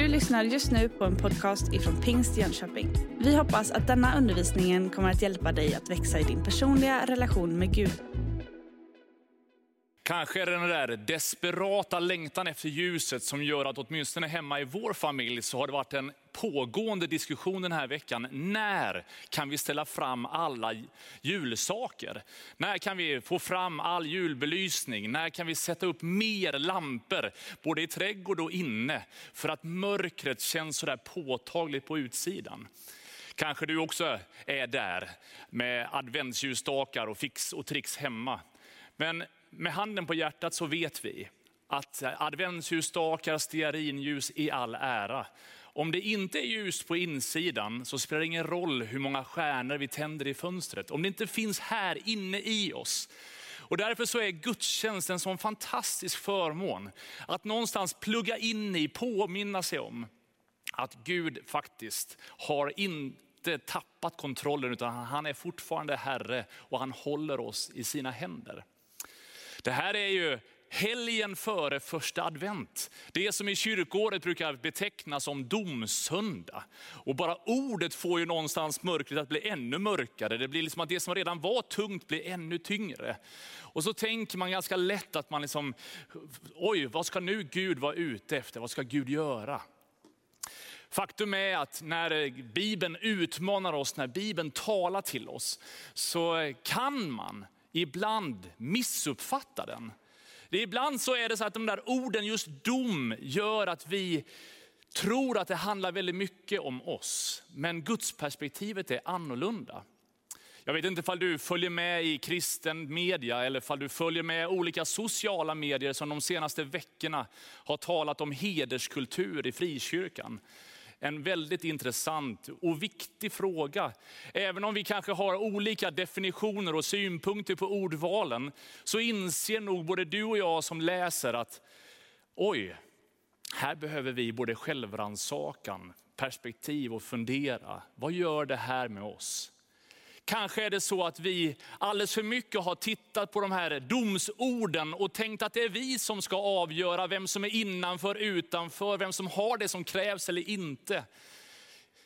Du lyssnar just nu på en podcast ifrån Pingst Jönköping. Vi hoppas att denna undervisning kommer att hjälpa dig att växa i din personliga relation med Gud. Kanske är det den där desperata längtan efter ljuset som gör att åtminstone hemma i vår familj så har det varit en pågående diskussion den här veckan. När kan vi ställa fram alla julsaker? När kan vi få fram all julbelysning? När kan vi sätta upp mer lampor, både i trädgård och inne? För att mörkret känns så där påtagligt på utsidan. Kanske du också är där med adventsljusstakar och fix och tricks hemma. Men med handen på hjärtat så vet vi att adventsljusstakar, stearinljus i all ära. Om det inte är ljus på insidan så spelar det ingen roll hur många stjärnor vi tänder i fönstret. Om det inte finns här inne i oss. Och därför så är gudstjänsten en sån fantastisk förmån. Att någonstans plugga in i, påminna sig om att Gud faktiskt har inte tappat kontrollen utan han är fortfarande Herre och han håller oss i sina händer. Det här är ju helgen före första advent. Det som i kyrkåret brukar betecknas som domsöndag. Och bara ordet får ju någonstans mörkret att bli ännu mörkare. Det blir liksom att det som redan var tungt blir ännu tyngre. Och så tänker man ganska lätt att man liksom, oj vad ska nu Gud vara ute efter? Vad ska Gud göra? Faktum är att när Bibeln utmanar oss, när Bibeln talar till oss, så kan man ibland missuppfatta den. Det ibland så är det så att de där orden, just dom, gör att vi tror att det handlar väldigt mycket om oss. Men Guds perspektivet är annorlunda. Jag vet inte om du följer med i kristen media eller om du följer med olika sociala medier som de senaste veckorna har talat om hederskultur i frikyrkan en väldigt intressant och viktig fråga. Även om vi kanske har olika definitioner och synpunkter på ordvalen, så inser nog både du och jag som läser att oj, här behöver vi både självrannsakan, perspektiv och fundera. Vad gör det här med oss? Kanske är det så att vi alldeles för mycket har tittat på de här domsorden och tänkt att det är vi som ska avgöra vem som är innanför, utanför, vem som har det som krävs eller inte.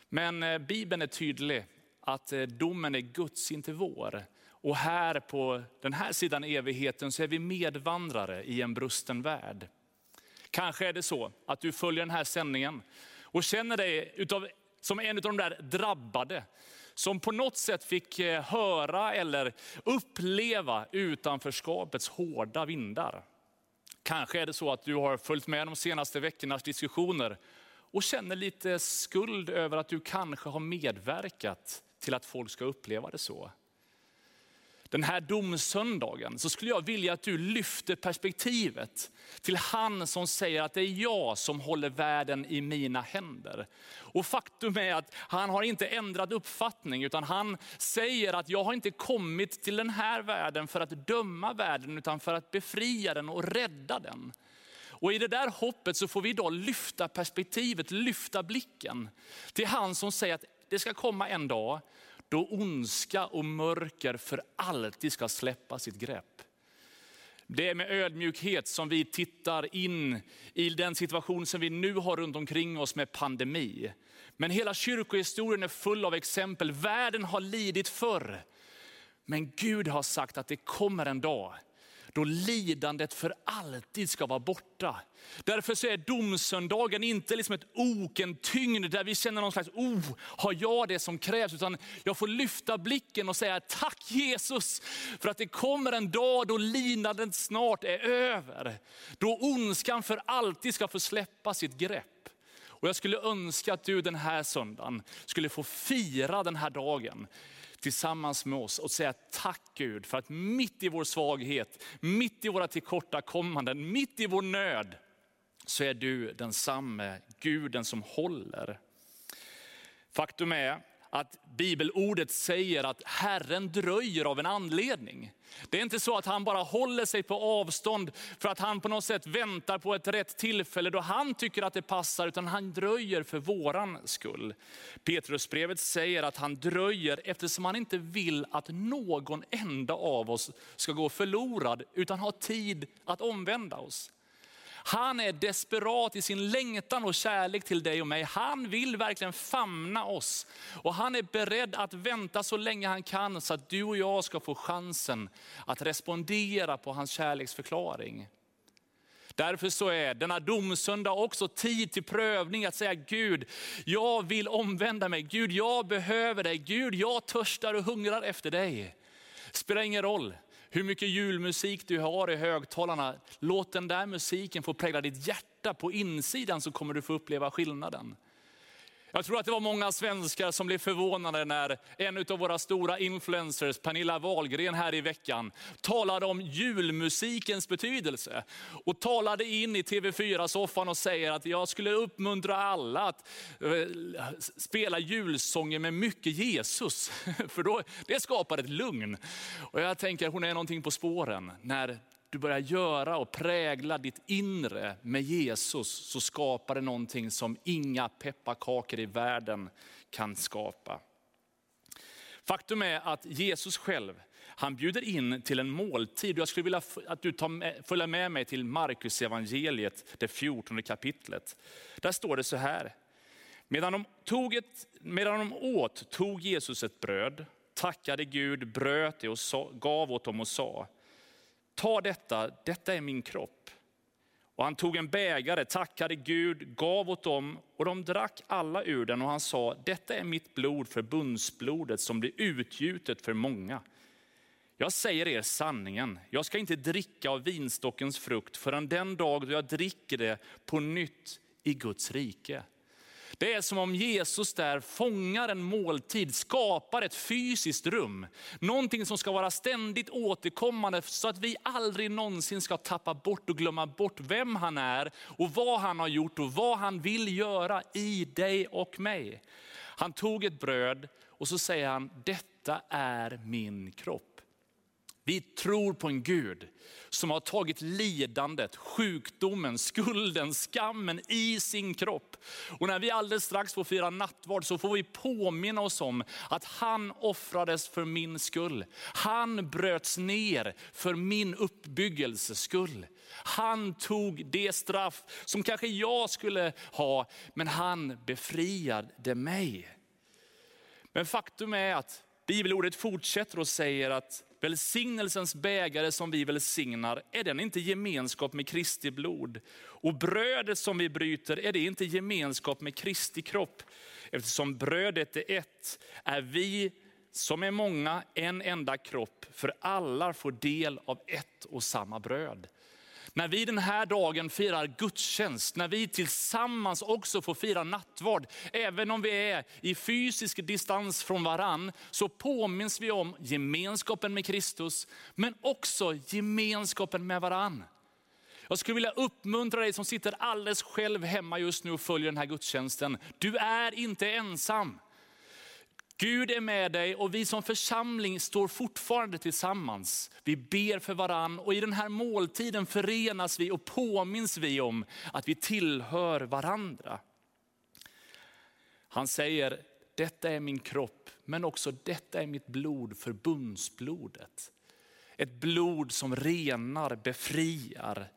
Men eh, Bibeln är tydlig att eh, domen är Guds, inte vår. Och här på den här sidan evigheten så är vi medvandrare i en brusten värld. Kanske är det så att du följer den här sändningen och känner dig utav, som en av de där drabbade som på något sätt fick eh, höra eller uppleva utanförskapets hårda vindar. Kanske är det så att du har följt med de senaste veckornas diskussioner och känner lite skuld över att du kanske har medverkat till att folk ska uppleva det så den här domsöndagen så skulle jag vilja att du lyfter perspektivet till han som säger att det är jag som håller världen i mina händer. Och faktum är att han har inte ändrat uppfattning utan han säger att jag har inte kommit till den här världen för att döma världen utan för att befria den och rädda den. Och i det där hoppet så får vi idag lyfta perspektivet, lyfta blicken till han som säger att det ska komma en dag då ondska och mörker för alltid ska släppa sitt grepp. Det är med ödmjukhet som vi tittar in i den situation som vi nu har runt omkring oss med pandemi. Men hela kyrkohistorien är full av exempel. Världen har lidit förr. Men Gud har sagt att det kommer en dag då lidandet för alltid ska vara borta. Därför så är domsöndagen inte liksom ett ok, en tyngd där vi känner någon slags, oh, har jag det som krävs? Utan jag får lyfta blicken och säga tack Jesus för att det kommer en dag då lidandet snart är över. Då ondskan för alltid ska få släppa sitt grepp. Och jag skulle önska att du den här söndagen skulle få fira den här dagen tillsammans med oss och säga tack Gud för att mitt i vår svaghet, mitt i våra tillkortakommanden, mitt i vår nöd, så är du densamme, Guden som håller. Faktum är att bibelordet säger att Herren dröjer av en anledning. Det är inte så att han bara håller sig på avstånd för att han på något sätt väntar på ett rätt tillfälle då han tycker att det passar, utan han dröjer för våran skull. Petrusbrevet säger att han dröjer eftersom han inte vill att någon enda av oss ska gå förlorad, utan ha tid att omvända oss. Han är desperat i sin längtan och kärlek till dig och mig. Han vill verkligen famna oss. Och han är beredd att vänta så länge han kan så att du och jag ska få chansen att respondera på hans kärleksförklaring. Därför så är denna domsöndag också tid till prövning, att säga Gud, jag vill omvända mig. Gud, jag behöver dig. Gud, jag törstar och hungrar efter dig. Spelar ingen roll hur mycket julmusik du har i högtalarna. Låt den där musiken få prägla ditt hjärta. På insidan så kommer du få uppleva skillnaden. Jag tror att det var många svenskar som blev förvånade när en av våra stora influencers, Pernilla Wahlgren här i veckan, talade om julmusikens betydelse. Och talade in i TV4-soffan och säger att jag skulle uppmuntra alla att eh, spela julsånger med mycket Jesus. För då, det skapar ett lugn. Och jag tänker hon är någonting på spåren när du börjar göra och prägla ditt inre med Jesus så skapar det någonting som inga pepparkakor i världen kan skapa. Faktum är att Jesus själv, han bjuder in till en måltid. Jag skulle vilja att du tar följer med mig till Markus evangeliet, det 14 kapitlet. Där står det så här. Medan de, tog ett, medan de åt tog Jesus ett bröd, tackade Gud, bröt det och sa, gav åt dem och sa, ta detta, detta är min kropp. Och han tog en bägare, tackade Gud, gav åt dem och de drack alla ur den och han sa, detta är mitt blod förbundsblodet som blir utgjutet för många. Jag säger er sanningen, jag ska inte dricka av vinstockens frukt förrän den dag då jag dricker det på nytt i Guds rike. Det är som om Jesus där fångar en måltid, skapar ett fysiskt rum. Någonting som ska vara ständigt återkommande så att vi aldrig någonsin ska tappa bort och glömma bort vem han är och vad han har gjort och vad han vill göra i dig och mig. Han tog ett bröd och så säger han, detta är min kropp. Vi tror på en Gud som har tagit lidandet, sjukdomen, skulden, skammen i sin kropp. Och när vi alldeles strax får fira nattvard så får vi påminna oss om att han offrades för min skull. Han bröts ner för min uppbyggelses skull. Han tog det straff som kanske jag skulle ha, men han befriade mig. Men faktum är att bibelordet fortsätter och säger att Välsignelsens bägare som vi välsignar, är den inte gemenskap med Kristi blod? Och brödet som vi bryter, är det inte gemenskap med Kristi kropp? Eftersom brödet är ett, är vi som är många en enda kropp, för alla får del av ett och samma bröd. När vi den här dagen firar gudstjänst, när vi tillsammans också får fira nattvard, även om vi är i fysisk distans från varann, så påminns vi om gemenskapen med Kristus, men också gemenskapen med varann. Jag skulle vilja uppmuntra dig som sitter alldeles själv hemma just nu och följer den här gudstjänsten. Du är inte ensam. Gud är med dig och vi som församling står fortfarande tillsammans. Vi ber för varann och i den här måltiden förenas vi och påminns vi om att vi tillhör varandra. Han säger, detta är min kropp, men också detta är mitt blod, förbundsblodet. Ett blod som renar, befriar,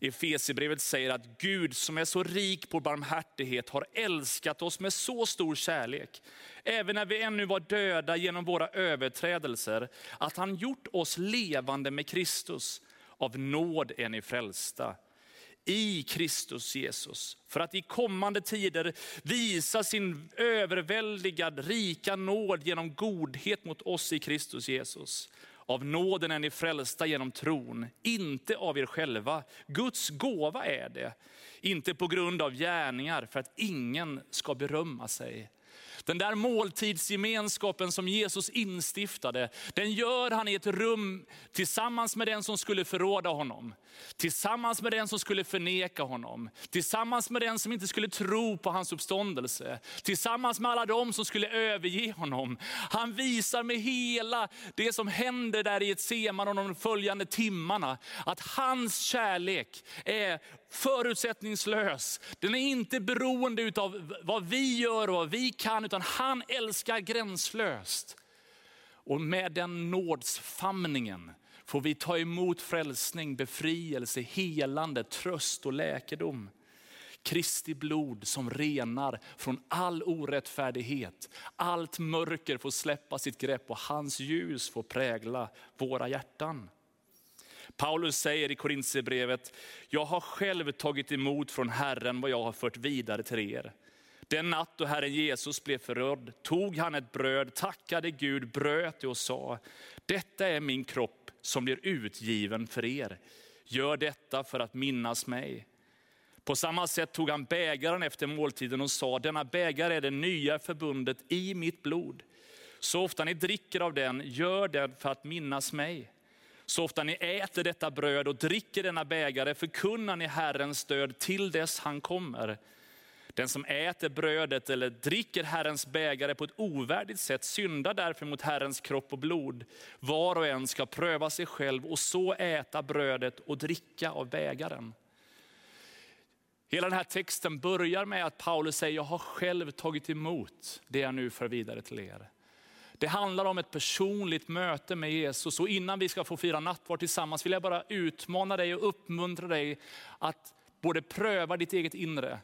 Efesierbrevet säger att Gud som är så rik på barmhärtighet har älskat oss med så stor kärlek, även när vi ännu var döda genom våra överträdelser, att han gjort oss levande med Kristus. Av nåd är ni frälsta i Kristus Jesus. För att i kommande tider visa sin överväldigad rika nåd genom godhet mot oss i Kristus Jesus. Av nåden är ni frälsta genom tron, inte av er själva. Guds gåva är det, inte på grund av gärningar för att ingen ska berömma sig. Den där måltidsgemenskapen som Jesus instiftade, den gör han i ett rum tillsammans med den som skulle förråda honom. Tillsammans med den som skulle förneka honom. Tillsammans med den som inte skulle tro på hans uppståndelse. Tillsammans med alla de som skulle överge honom. Han visar med hela det som händer där i ett seman och de följande timmarna, att hans kärlek är förutsättningslös. Den är inte beroende av vad vi gör och vad vi kan, utan han älskar gränslöst. Och med den nådsfamningen får vi ta emot frälsning, befrielse, helande, tröst och läkedom. Kristi blod som renar från all orättfärdighet. Allt mörker får släppa sitt grepp och hans ljus får prägla våra hjärtan. Paulus säger i Korintierbrevet, jag har själv tagit emot från Herren vad jag har fört vidare till er. Den natt då Herren Jesus blev förrådd tog han ett bröd, tackade Gud, bröt det och sa, detta är min kropp som blir utgiven för er. Gör detta för att minnas mig. På samma sätt tog han bägaren efter måltiden och sa, denna bägare är det nya förbundet i mitt blod. Så ofta ni dricker av den, gör det för att minnas mig. Så ofta ni äter detta bröd och dricker denna bägare förkunnar ni Herrens död till dess han kommer. Den som äter brödet eller dricker Herrens bägare på ett ovärdigt sätt syndar därför mot Herrens kropp och blod. Var och en ska pröva sig själv och så äta brödet och dricka av bägaren. Hela den här texten börjar med att Paulus säger, jag har själv tagit emot det jag nu för vidare till er. Det handlar om ett personligt möte med Jesus och innan vi ska få fira nattvard tillsammans vill jag bara utmana dig och uppmuntra dig att både pröva ditt eget inre,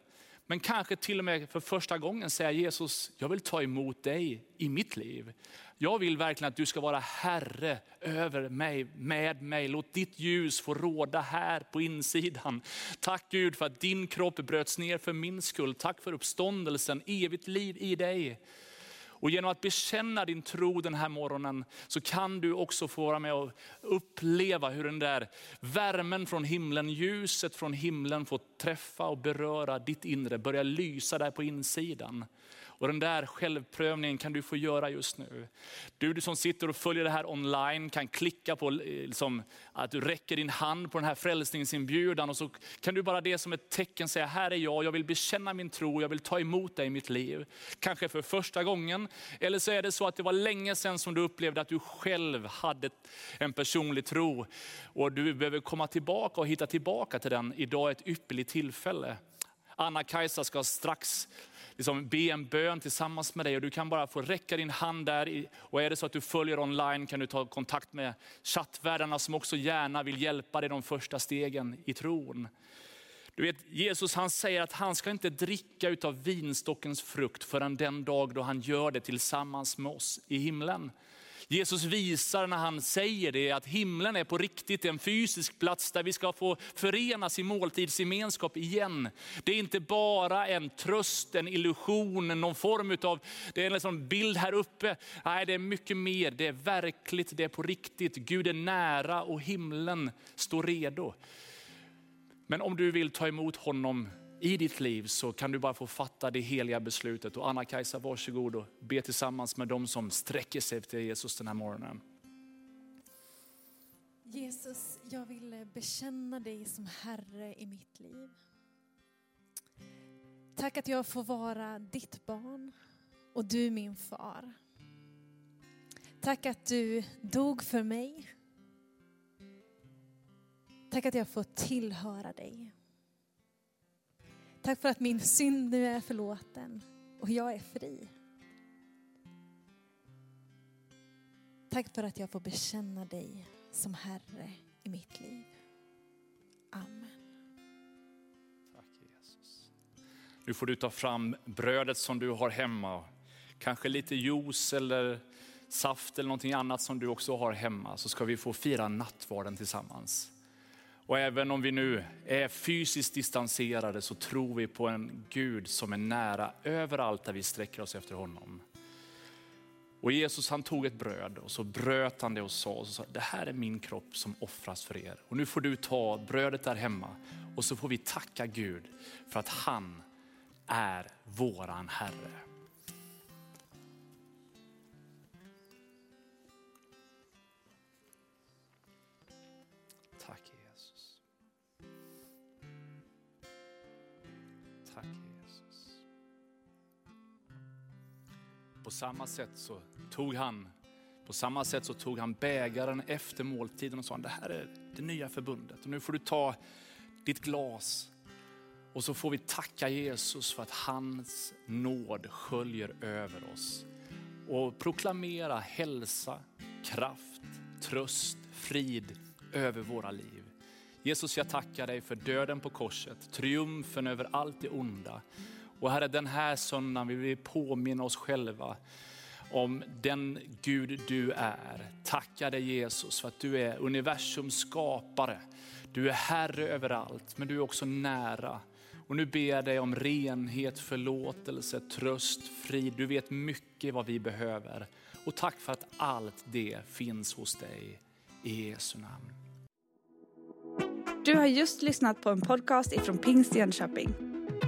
men kanske till och med för första gången säga Jesus, jag vill ta emot dig i mitt liv. Jag vill verkligen att du ska vara Herre över mig, med mig. Låt ditt ljus få råda här på insidan. Tack Gud för att din kropp bröts ner för min skull. Tack för uppståndelsen, evigt liv i dig. Och genom att bekänna din tro den här morgonen så kan du också få vara med och uppleva hur den där värmen från himlen, ljuset från himlen får träffa och beröra ditt inre, börja lysa där på insidan. Och den där självprövningen kan du få göra just nu. Du, du som sitter och följer det här online kan klicka på eh, liksom, att du räcker din hand på den här frälsningsinbjudan och så kan du bara det som ett tecken säga, här är jag, jag vill bekänna min tro, jag vill ta emot dig i mitt liv. Kanske för första gången, eller så är det så att det var länge sedan som du upplevde att du själv hade en personlig tro och du behöver komma tillbaka och hitta tillbaka till den. Idag är ett ypperligt tillfälle. Anna-Kajsa ska strax liksom be en bön tillsammans med dig och du kan bara få räcka din hand där. Och är det så att du följer online kan du ta kontakt med chattvärdarna som också gärna vill hjälpa dig de första stegen i tron. Du vet, Jesus han säger att han ska inte dricka utav vinstockens frukt förrän den dag då han gör det tillsammans med oss i himlen. Jesus visar när han säger det att himlen är på riktigt en fysisk plats där vi ska få förenas i måltidsgemenskap igen. Det är inte bara en tröst, en illusion, någon form av det är en liksom bild här uppe. Nej, det är mycket mer. Det är verkligt, det är på riktigt. Gud är nära och himlen står redo. Men om du vill ta emot honom i ditt liv så kan du bara få fatta det heliga beslutet. Och Anna-Kajsa, varsågod och be tillsammans med dem som sträcker sig till Jesus den här morgonen. Jesus, jag vill eh, bekänna dig som Herre i mitt liv. Tack att jag får vara ditt barn och du min far. Tack att du dog för mig. Tack att jag får tillhöra dig. Tack för att min synd nu är förlåten och jag är fri. Tack för att jag får bekänna dig som Herre i mitt liv. Amen. Tack Jesus. Nu får du ta fram brödet som du har hemma. Kanske lite juice eller saft eller någonting annat som du också har hemma. Så ska vi få fira nattvarden tillsammans. Och även om vi nu är fysiskt distanserade så tror vi på en Gud som är nära överallt där vi sträcker oss efter honom. Och Jesus han tog ett bröd och så bröt han det och sa, och sa, det här är min kropp som offras för er. Och nu får du ta brödet där hemma och så får vi tacka Gud för att han är våran Herre. Samma sätt så tog han på samma sätt så tog han bägaren efter måltiden och sa, det här är det nya förbundet. Och nu får du ta ditt glas och så får vi tacka Jesus för att hans nåd sköljer över oss. Och proklamera hälsa, kraft, tröst, frid över våra liv. Jesus, jag tackar dig för döden på korset, triumfen över allt det onda. Och Herre, den här söndagen vill vi påminna oss själva om den Gud du är. Tacka dig Jesus för att du är universums skapare. Du är Herre överallt, men du är också nära. Och nu ber jag dig om renhet, förlåtelse, tröst, frid. Du vet mycket vad vi behöver. Och tack för att allt det finns hos dig. I Jesu namn. Du har just lyssnat på en podcast ifrån Pingst Jönköping.